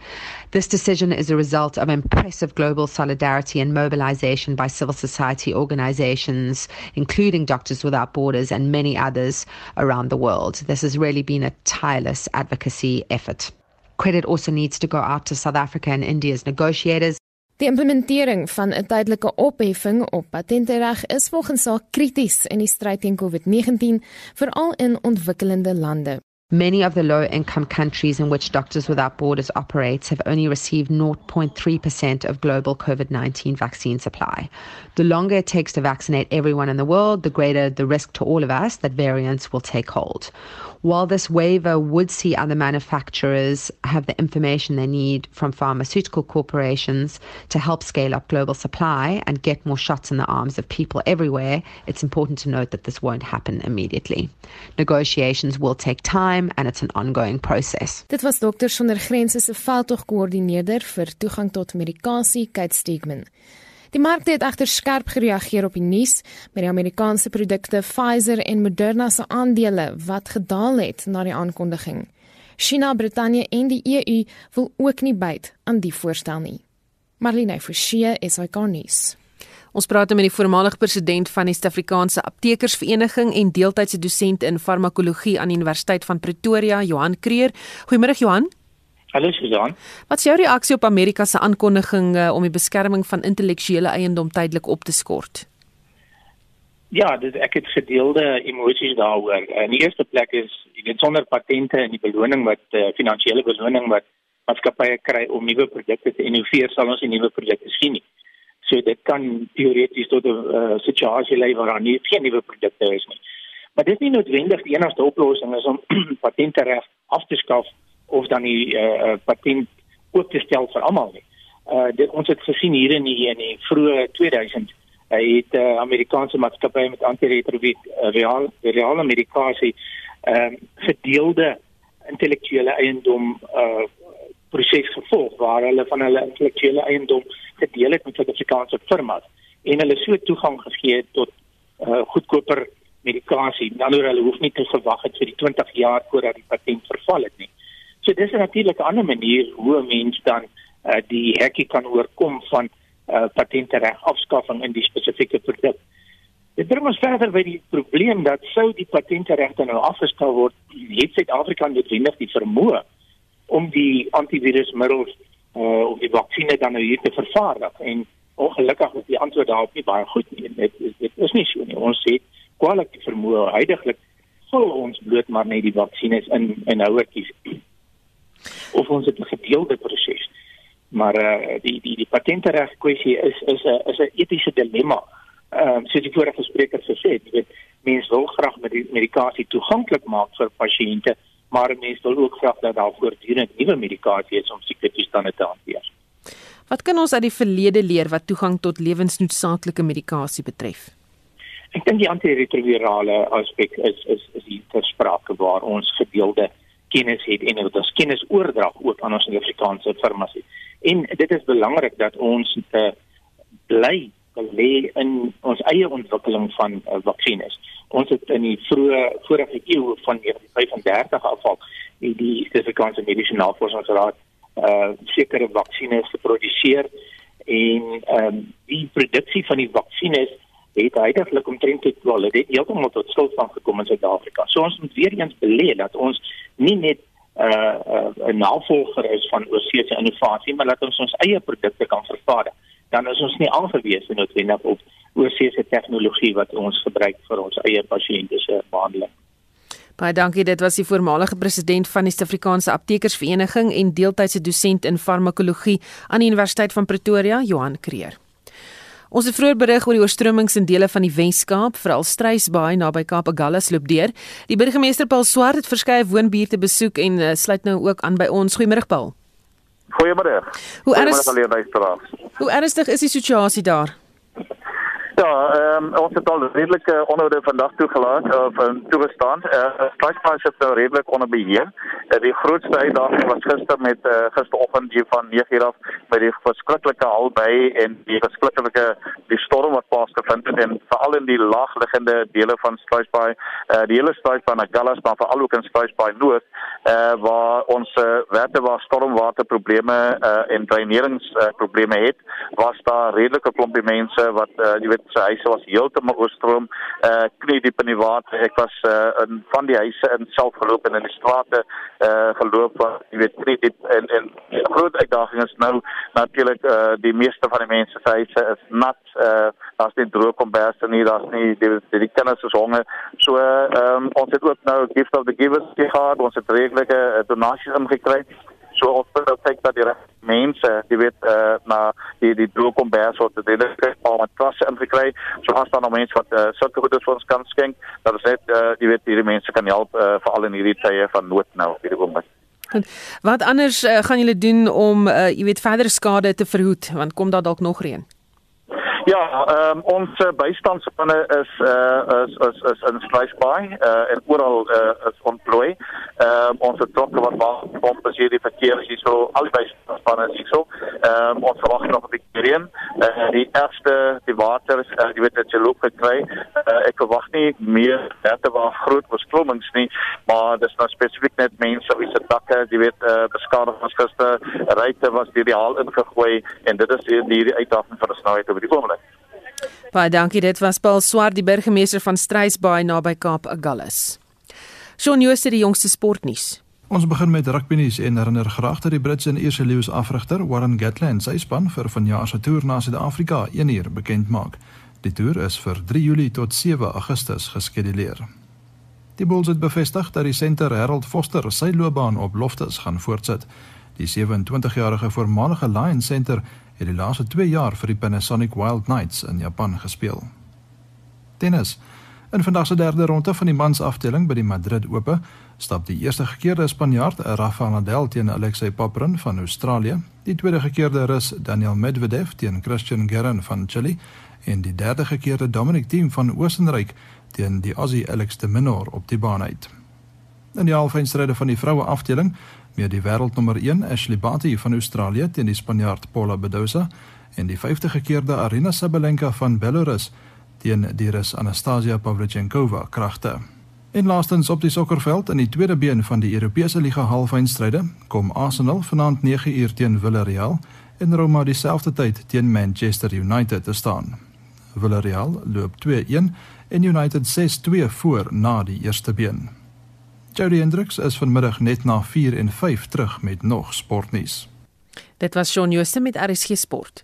This decision is a result of impressive global solidarity and mobilization by civil society organizations, including Doctors Without Borders and many others around the world. This has really been a tireless advocacy effort. Credit also needs to go out to South Africa and India's negotiators Die implementering van 'n tydelike opheffing op patentereg is volgens haar krities in die stryd teen COVID-19, veral in ontwikkelende lande. Many of the low income countries in which Doctors Without Borders operates have only received 0.3% of global COVID 19 vaccine supply. The longer it takes to vaccinate everyone in the world, the greater the risk to all of us that variants will take hold. While this waiver would see other manufacturers have the information they need from pharmaceutical corporations to help scale up global supply and get more shots in the arms of people everywhere, it's important to note that this won't happen immediately. Negotiations will take time and it's an ongoing process. Dit was Dr. Sonder Grense se veldtogkoördineerder vir toegang tot medikasie, Kate Stegman. Die mark het egter skerp gereageer op die nuus met die Amerikaanse produkte Pfizer en Moderna se aandele wat gedaal het na die aankondiging. China, Brittanje en die EU wil ook nie byt aan die voorstel nie. Marlene Forsie is hy garnis. Ons praat met die voormalige president van die Suid-Afrikaanse Aptekersvereniging en deeltydse dosent in farmakologie aan die Universiteit van Pretoria, Johan Kreer. Goeiemôre Johan. Hallo Susan. Wat is jou reaksie op Amerika se aankondiging uh, om die beskerming van intellektuele eiendom tydelik op te skort? Ja, dit ek het gedeelde emosies daaroor. In die eerste plek is dit sonder patente en die beloning wat uh, finansiële beloning wat maatskappye kry om nuwe produkte te innoveer, sal ons nie nuwe produkte sien nie. So dit kan teoreties tot 'n uh, situasie lei waar daar nie geen nuwe produkte is nie. Maar dit is nie noodwendig die enigste oplossing is om <clears throat> patente reg af te skaf of dan die uh, patent oop te stel vir almal nie. Uh dit ons het gesien hier in die in die vroeë 2000 Hy het 'n uh, Amerikaanse maatskappy met antiretrovirale reale medikasie ehm uh, gedeelde intellektuele eiendom uh proses gevolg waar hulle van hulle intellektuele eiendom gedeel het met Suid-Afrikaanse firmas en hulle so toegang gegee het tot uh goedkoper medikasie. Nou hulle hoef nie te gewag het vir die 20 jaar voordat die patent verval het nie. So dis 'n ander manier hoe 'n mens dan uh die hekkie kan oorkom van uh patentereg afskaffing in die spesifieke produk. Dit bring ons verder by die probleem dat sou die patenteregte nou afgeskaf word, het Suid-Afrika noodwendig die vermoë om die antivirusmiddels uh of die vaksines dan nou hier te vervaardig en ongelukkig is die antwoord daarop nie baie goed nie. Dit is dit is nie so nie. Ons het kwaliteit vermoë heidaglik sal ons bloot maar net die vaksines in in houertjies of ons het 'n gedeelde proses. Maar uh die die die patentereg kwessie is is 'n is 'n etiese dilemma. Ehm uh, soos die vorige spreker gesê het, jy weet mense wil graag met die medikasie toeganklik maak vir pasiënte, maar mense wil ook graag dat daar voortdurend nuwe medikasie is om siektestoestande te hanteer. Wat kan ons uit die verlede leer wat toegang tot lewensnoodsaaklike medikasie betref? Ek dink die antiretrovirale aspek is is is hier ter sprake waar ons gedeelde kennis het en dit ons kennis oordrag ook aan ons Suid-Afrikaanse firmas. En dit is belangrik dat ons uh, bly lê in ons eie ontwikkeling van uh, vaksines. Ons het in die vroeë vorige eeu van 1935 af al die die Suid-Afrikaanse Mediese Navorsingsraad uh sekere vaksines geproduseer en ehm um, die produksie van die vaksines het heidaglik omtrent tot wel dit heeltemal tot stilstand gekom in Suid-Afrika. So ons moet weer eens belê dat ons nie net 'n uh, uh, 'n navolger is van oorsese innovasie, maar dat ons ons eie produkte kan vervaardig. Dan is ons nie aangewese noodwendig op oorsese tegnologie wat ons gebruik vir ons eie pasiënte se behandeling. Baie dankie. Dit was die voormalige president van die Suid-Afrikaanse Aptekersvereniging en deeltydse dosent in farmakologie aan die Universiteit van Pretoria, Johan Creer. Ons het vroeër berig oor die oorstromings in dele van die Wes-Kaap, veral Struisbaai naby Kaap Agulhas loop deur. Die burgemeester Paul Swart het verskeie woonbuurte besoek en uh, sluit nou ook aan by ons. Goeiemôre Paul. Goeiemôre. Hoe ernstig? Hoe ernstig is die situasie daar? Ja, ehm um, ons het al redelike onderhoude vandag toegelaat of uh, toegestaan. Eh uh, straatspaas het nou redelik onder beheer. Uh, die grootste uitdaging was gister met eh uh, gisteroggend hier van 9:00 af by die verskriklike albei en die verskriklike die storm wat plaasgevind het en veral in die laagliggende dele van Struisbaai, eh uh, die hele Struisbaai na Gallas maar veral ook in Struisbaai Noord eh uh, waar ons uh, water waar stormwater probleme eh uh, en dreineringsprobleme uh, probleme het, was daar redelike klompie mense wat eh uh, jy weet sy huise was heeltemal oorstroom, uh knie diep in die water. Ek was uh in van die huise in self geloop en in die strate uh geloop wat jy weet knie diep en en die groot uitdaging is nou natuurlik uh die meeste van die mense se huise is nat. Uh daar's nie droë kombers nie, daar's nie die die, die kinders is honger. So ehm uh, um, ons het ook nou gift of the givers gehad. Ons het regelike uh, donasies ingekry so ons wil kyk dat die mense, jy weet, eh uh, na die die droogkombers wat dit is om met klasse in te kry. So as dan nog mense wat uh, sulke goede vir ons kan skenk, dat is net eh uh, jy weet hierdie mense kan help uh, veral in hierdie tye van nood nou hierdie oomblik. Wat anders uh, gaan julle doen om uh, jy weet verdere skade te verhoed want kom daar dalk nog reën? Ja, ehm um, ons uh, bystandsspanne is uh is is is in Strysbaai uh en oral uh is ontplooi. Ehm um, ons het trokke wat pompe as hierdie verkeer is hier so albei spanne is so. Ehm um, ons verwag nog 'n bietjie reën. Uh die eerste die water is uh, jy weet dit se loop gekry. Uh ek verwag nie meer dat daar groot oorstromings nie, maar dis nou spesifiek net mense wie se dakke, jy weet uh beskadig was gister, ryte was deur die haal ingegooi en dit is hierdie uitdaging vir ons nou uit oor die oomblik. Baie dankie. Dit was Paul Swart, die burgemeester van Struisbaai naby Kaap Agulhas. Shaun Jooste die jongste sportnuus. Ons begin met rugbynuus en herinner graag dat die Britse en Ierse leeu's afrigter Warren Gatland sy span vir vanjaar se toer na Suid-Afrika 1 uur bekend maak. Die toer is vir 3 Julie tot 7 Augustus geskeduleer. Die Bulls het bevestig dat die senter Harold Foster sy loopbaan op Loftus gaan voortsit. Die 27-jarige voormalige Lions senter het die laaste 2 jaar vir die Panasonic Wild Knights in Japan gespeel. Tennis. In vandag se derde ronde van die mans afdeling by die Madrid Ope stap die eerste gekeerde Spanjaard, Rafael Nadal teen Alexei Poprin van Australië, die tweede gekeerde Rus, Daniel Medvedev teen Christian Garin van Chili en die derde gekeerde Dominic Thiem van Oostenryk teen die Aussie Alex de Minaur op die baan uit. In die halfeindstryde van die vroue afdeling, meer die wêreldnommer 1 Ashley Barty van Australië teen die Spanjaard Paula Badosa en die 50 gekeerde Arina Sabalenka van Belarus teen die Rus Anastasia Pavlyuchenkova kragte. En laastens op die sokkerveld in die tweede been van die Europese liga halfeindstryde kom Arsenal vanaand 9 uur teen Villarreal en Roma dieselfde tyd teen Manchester United te staan. Villarreal loop 2-1 en United 6-2 voor na die eerste been. Jody Hendricks is vanmiddag net na 4 en 5 terug met nog sportnuus. Dit was Shaun Jooste met RSG Sport.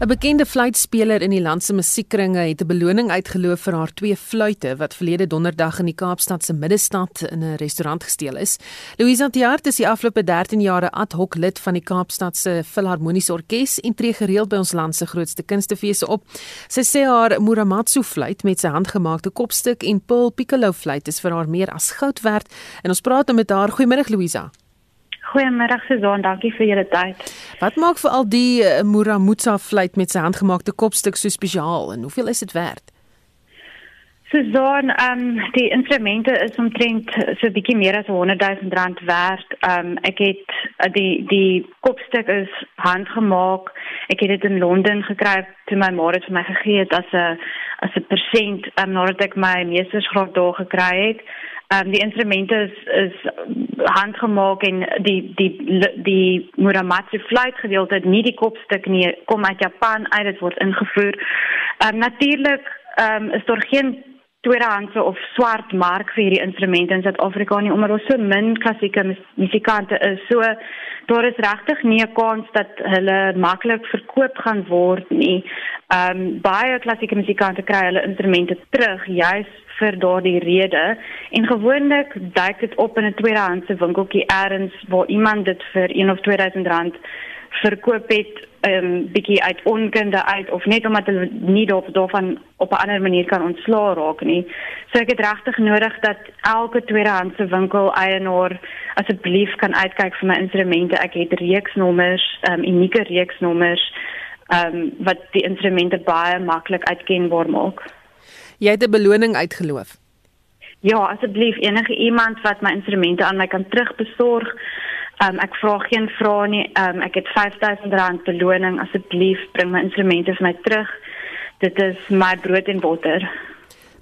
'n Bekende fluitspeler in die land se musiekkringe het 'n beloning uitgeloof vir haar twee fluitte wat verlede donderdag in die Kaapstad se middestad in 'n restaurant gesteel is. Louisa Tiart is die afgelope 13 jare ad hoc lid van die Kaapstad se Filharmoniese Orkees en tree gereeld by ons land se grootste kunstefeeste op. Sy sê haar Muramatsu fluit met sy handgemaakte kopstuk en Pearl Piccolo fluit is vir haar meer as goud werd en ons praat nou met haar. Goeiemôre Louisa. Goeiemôre Suzan, dankie vir julle tyd. Wat maak vir al die uh, Muramutsa fluit met sy handgemaakte kopstuk so spesiaal en hoeveel is dit werd? Suzan, ehm um, die instrumente is omtrent so 'n bietjie meer as 100 000 rand werd. Ehm um, ek het uh, die die kopstuk is handgemaak. Ek het dit in Londen gekry toe my ma dit vir my gegee het as 'n as 'n persent um, nadat ek my meestersgraad daar gekry het. Ehm um, die instrumente is is handgemaak en die die die Muramatsu fluit gedeelte nie die kopstuk nie kom uit Japan uit dit word ingevoer. Ehm um, natuurlik ehm um, is daar geen tweedehandse of swart mark vir hierdie instrumente in Suid-Afrika nie omdat ons so min klassieke musikante is. So daar is regtig nie 'n kans dat hulle maklik verkoop gaan word nie. Ehm um, baie klassieke musikante kry hulle instrumente terug juis vir daardie rede en gewoonlik duik dit op in 'n tweedehandse winkeltjie elders waar iemand dit vir 1 of 2000 rand verkoop het 'n um, ehm, bietjie uit onkunde uit of net omdat hulle nie daarvan op 'n ander manier kan ontslaa raak nie. So ek het regtig nodig dat elke tweedehandse winkel eienaar asseblief kan uitkyk vir my instrumente. Ek het reeksnommers, um, unieke reeksnommers ehm um, wat die instrumente baie maklik uitkenbaar maak. Jy het 'n beloning uitgeloof. Ja, asseblief enige iemand wat my instrumente aan my kan terugbesorg. Um, ek vra geen vrae nie. Um, ek het R5000 beloning. Asseblief bring my instrumente vir my terug. Dit is my brood en botter.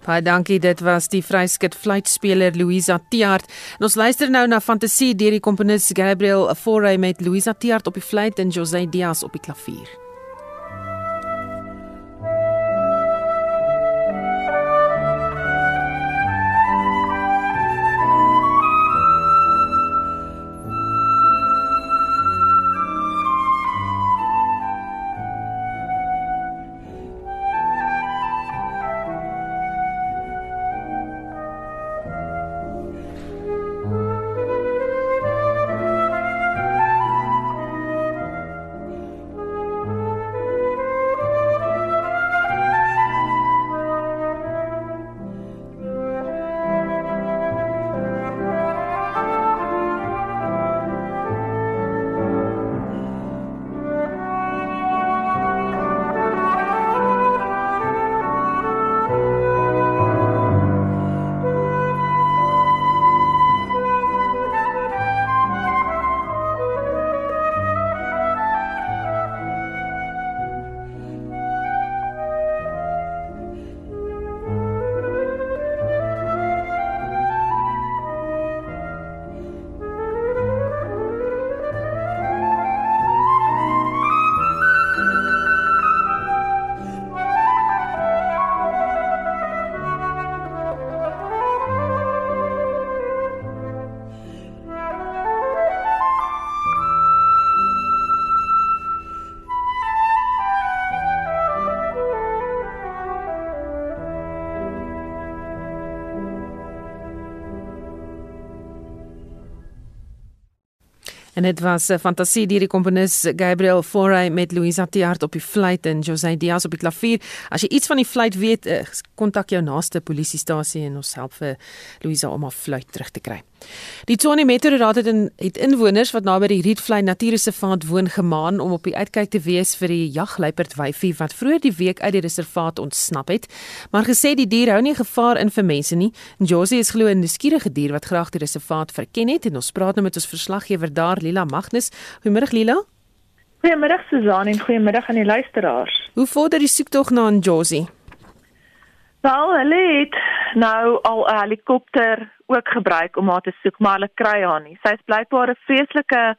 Baie dankie. Dit was die vryskut fluitspeler Louisa Tiart. En ons luister nou na Fantasie deur die komponis Gabriel Fauré met Louisa Tiart op die fluit en José Diaz op die klavier. En dit was 'n fantasie deur die komponis Gabriel Fauré met Louisa Tiart op die fluit en José Diaz op die klavier. As jy iets van die fluit weet, eh, kontak jou naaste polisiestasie en ons help vir Louisa om haar fluit terug te kry. Die Tshwane Metro Raad het, in, het inwoners wat naby die Rietvlei Natuurreservaat woon gemaan om op die uitkyk te wees vir die jagluiperd wyfie wat vroeër die week uit die reservaat ontsnap het, maar gesê die dier hou nie gevaar in vir mense nie. Josie is glo 'n nuuskierige dier wat graag die reservaat verken het en ons praat nou met ons verslaggewer daar Lila Magnus. Goeiemôre Lila. Goeiemôre Susan en goeiemôre aan die luisteraars. Hoe vorder die soektog na Josie? Wel, hulle het nou al 'n helikopter ook gebruik om haar te soek, maar hulle kry haar nie. Sy is blykbaar 'n vreeslike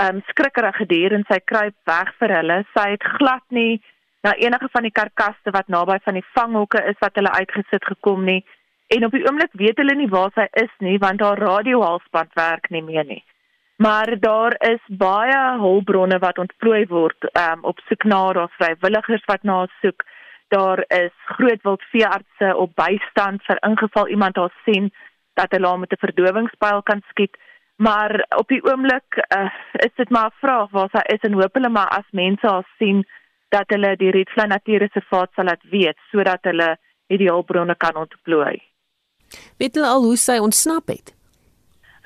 um, skrikkerige dier en sy kruip weg vir hulle. Sy het glad nie na enige van die karkasse wat naby van die vanghokke is wat hulle uitgesit gekom nie. En op die oomblik weet hulle nie waar sy is nie want haar radiohalsband werk nie meer nie. Maar daar is baie hulpbronne wat ontplooi word um, op soek na haar vrywilligers wat na haar soek. Daar is grootwildveeartse op bystand vir ingeval iemand haar sien dat hulle haar met 'n verdowingspyl kan skiet. Maar op die oomblik uh, is dit maar 'n vraag waar sy is en hoop hulle maar as mense haar sien dat hulle die Rietvlei Natuurreservaat sal laat weet sodat hulle hierdie hulpbronne kan ontplooi. Weet hulle al hoe sy ontsnap het?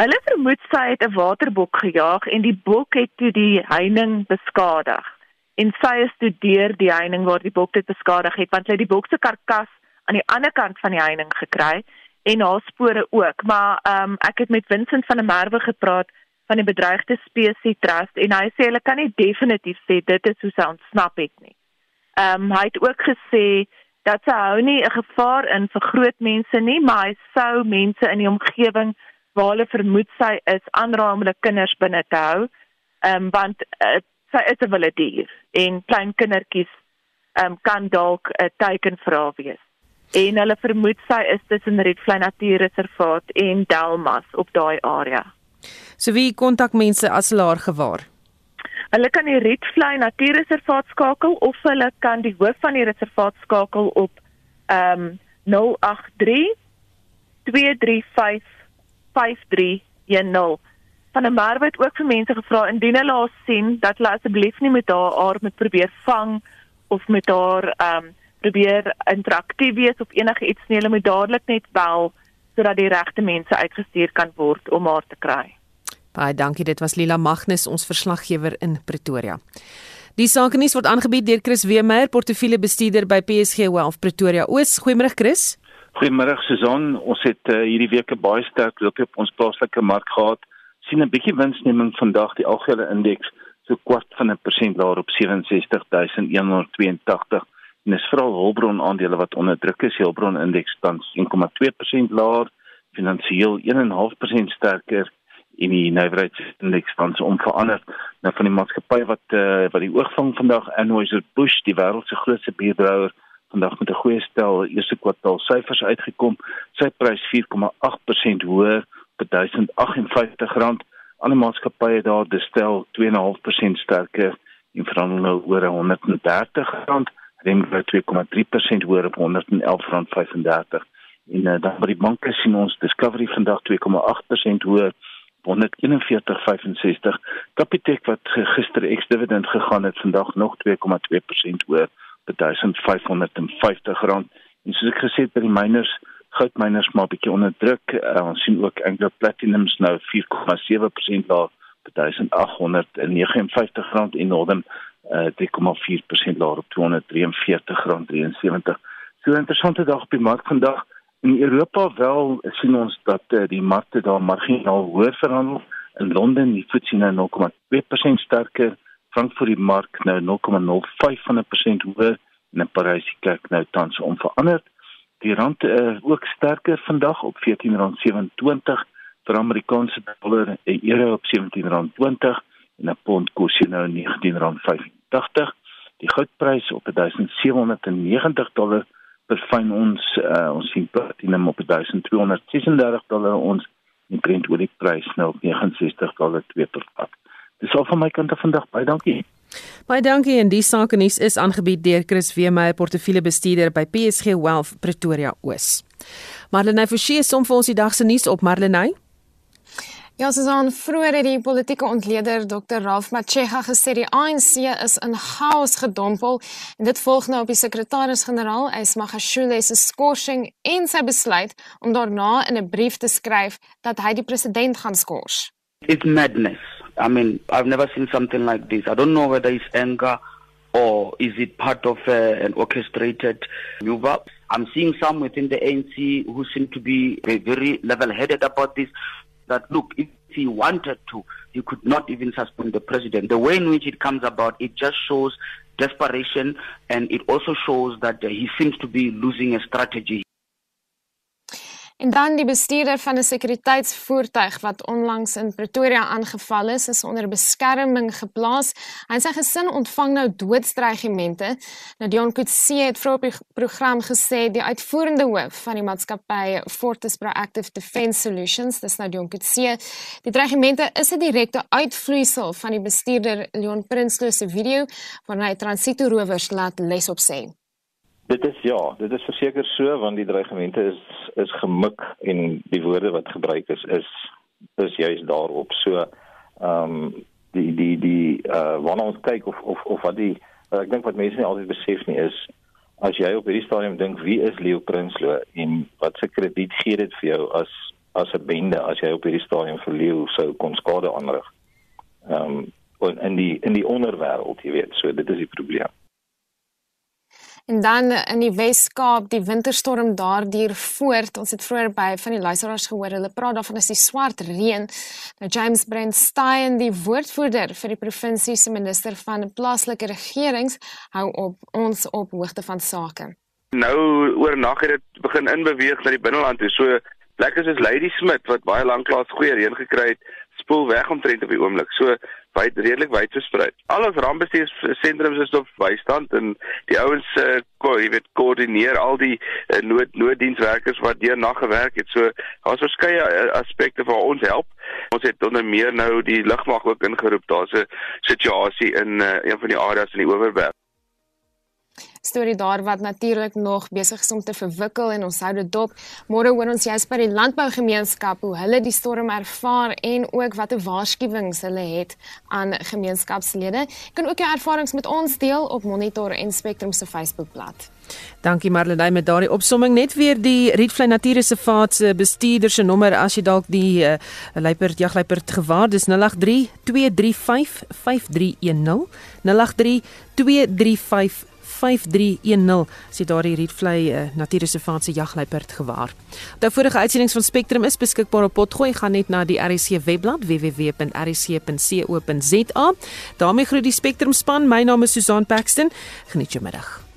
Hulle vermoed sy het 'n waterbok gejaag en die bok het toe die heining beskadig. En sy is toe deur die heining waar die bok dit beskadig het, want sy het die bok se karkas aan die ander kant van die heining gekry en haar spore ook. Maar um, ek het met Vincent van der Merwe gepraat van die bedreigde spesies trust en hy sê hulle kan nie definitief sê dit is hoe sy ontsnap het nie. Ehm um, hy het ook gesê dat sy hou nie 'n gevaar in vir groot mense nie, maar hy sou mense in die omgewing waar hulle vermoed sy is aanraai om hulle kinders binne te hou. Ehm um, want uh, sy is 'n wilde dier en klein kindertjies um, kan dalk 'n teken vir haar wees. En hulle vermoed sy is tussen Rietvlei Natuurreservaat en Delmas op daai area. So wie kontak mense as hulle haar gewaar? Hulle kan die Rietvlei Natuurreservaat skakel of hulle kan die hoof van die reservaat skakel op ehm um, 083 235 5310. Van 'n maar word ook vir mense gevra indien hulle haar sien dat hulle asseblief nie met haar haar met probeer vang of met haar ehm um, probeer interaktief wees of enige iets nie. Hulle moet dadelik net bel sodat die regte mense uitgestuur kan word om haar te kry. Baie dankie. Dit was Lila Magnus, ons verslaggewer in Pretoria. Die sakenis word aangebied deur Chris Weemeyer, portefeuljebestuurder by PSG Wealth Pretoria. Oos, goeiemôre Chris. Goeiemôre Susan. Ons het uh, hierdie week 'n baie sterk loop op ons plaaslike mark gehad. Sien 'n bietjie winsneming vandag die algehele indeks so kwart van 'n persent laer op 67182 en dis veral hulpbron aandele wat onder druk is. Hulpbron indeks tans 1,2% laer, finansiëel 1,5% sterker en die nywerheidsindeks tans onveranderd. Nou van die maatskappy wat uh, wat die oogvang vandag Anheuser Busch, die wêreld se grootste bierbrouwer vandag met 'n goeie stel eerste kwartaal syfers uitgekom. Sy prys 4,8% hoër R1058. Ander maatskappye daar destel 2,5% sterker en verhandel nou oor R130. Remgro 2,3% hoër op R111.35. En uh, dan by die banke sien ons Discovery vandag 2,8% hoër 141.65 Capitec wat gister ex-dividend gegaan het vandag nog 2,2% hoër by R1550 en soos ek gesê het by die miners goudmyners maar bietjie onder druk. Uh, ons sien ook Anglo Platinums nou 4,7% laer by R1859 en Northern uh, 3,4% laer op R243,73 so 'n interessante dag op die mark vandag. In Europa wel sien ons dat uh, die markte daar marginaal hoër verhandel. In Londen die FTSE nou 0,2% sterker, Frankfurt die mark nou 0,05 van 'n persent hoër. En in Parys die kerk nou tans onveranderd. Die rand uh, ook sterker vandag op R14.27 vir Amerikaanse dollar, 'n euro op R17.20 en 'n pond kos nou R19.85. Die goudprys op 1790 dollar bevyn ons uh, ons sien platinum op 1236 dollar ons en Brent olieprys nou op 69 dollar 2 per vat. Dis al van my kant af vandag. Baie dankie. Baie dankie en die sake nuus is aangebied deur Chris Weemeyer, portefeuljebestuurder by PSG Wealth Pretoria Oos. Marlenae Forsie som vir ons die dag se nuus op Marlenae. Ja, Susan, vroeër het die politieke ontleder Dr. Ralph Machega gesê die ANC is in chaos gedompel en dit volg nou op die sekretaris-generaal Ismagashule se skorsing en sy besluit om daarna in 'n brief te skryf dat hy die president gaan skors. It's madness. I mean, I've never seen something like this. I don't know whether it's anger or is it part of uh, an orchestrated maneuver. I'm seeing some within the ANC who seem to be very level-headed about this. that look, if he wanted to, he could not even suspend the president. The way in which it comes about, it just shows desperation and it also shows that uh, he seems to be losing a strategy. En dan die bestuurder van 'n sekuriteitsvoertuig wat onlangs in Pretoria aangeval is, is onder beskerming geplaas. Hy en sy gesin ontvang nou doodstrygemente. Nou Dion Kutse het vir op die program gesê die uitvoerende hoof van die maatskappy Fortis Proactive Defence Solutions, dis nou Dion Kutse, die dreigemente is 'n direkte uitvloeisel van die bestuurder Leon Prinsloo se video waarin hy transito-rowers laat les op sê. Dit is ja, dit is verseker so want die dreigemente is is gemik en die woorde wat gebruik is is is juist daarop. So ehm um, die die die uh wanneer ons kyk of of of wat die uh, ek dink wat mense nie altyd besef nie is as jy op hierdie stadium dink wie is Leo Prinsloo en wat se krediet gee dit vir jou as as 'n bende as jy op hierdie stadium vir Leo sou kon skade aanrig. Ehm um, in die in die onderwêreld, jy weet, so dit is die probleem. En dan in die Wes-Kaap, die winterstorm daar duur voort. Ons het vroeër by van die luisteraars gehoor, hulle praat daarvan as die swart reën. Nou James Brent Stein, die woordvoerder vir die provinsie se minister van plaaslike regerings, hou op ons op hoogte van sake. Nou oornag het dit begin inbeweeg na die binneland toe. So plekke soos Lady Smith wat baie lanklaas goeie reën gekry het, spoel weg omtrent op die oomblik. So wyd redelik wyd versprei. Alles rampbestuursentrums is op bystand en die ouens uh, jy weet koördineer al die uh, nood nooddienswerkers wat deur nag gewerk het. So daar's verskeie uh, aspekte waar ons help. Ons het onder meer nou die lugmag ook ingeroep. Daar's 'n situasie in uh, een van die areas in die Oeverberg storie daar wat natuurlik nog besig is om te verwikkel en ons hou dit dop. Môre hoor ons jous by die landbougemeenskap hoe hulle die storm ervaar en ook watter waarskuwings hulle het aan gemeenskapslede. Jy kan ook jou ervarings met ons deel op Monitor en Spectrum se Facebookblad. Dankie Marlene met daardie opsomming net weer die Rietvlei Natuurreservaat se bestuurder se nommer as jy dalk die uh, luiperd jagluiperd gewaar dis 083 235 5310 083 235 5310 as jy daardie Rietvlei uh, Natuurreservaat se jagluiperd gewaar. Die vorige uitsendings van Spectrum is beskikbaar op Potgooi gaan net na die RC webblad www.rc.co.za. daarmee groet die Spectrum span. My naam is Susan Paxton. Geniet jou middag.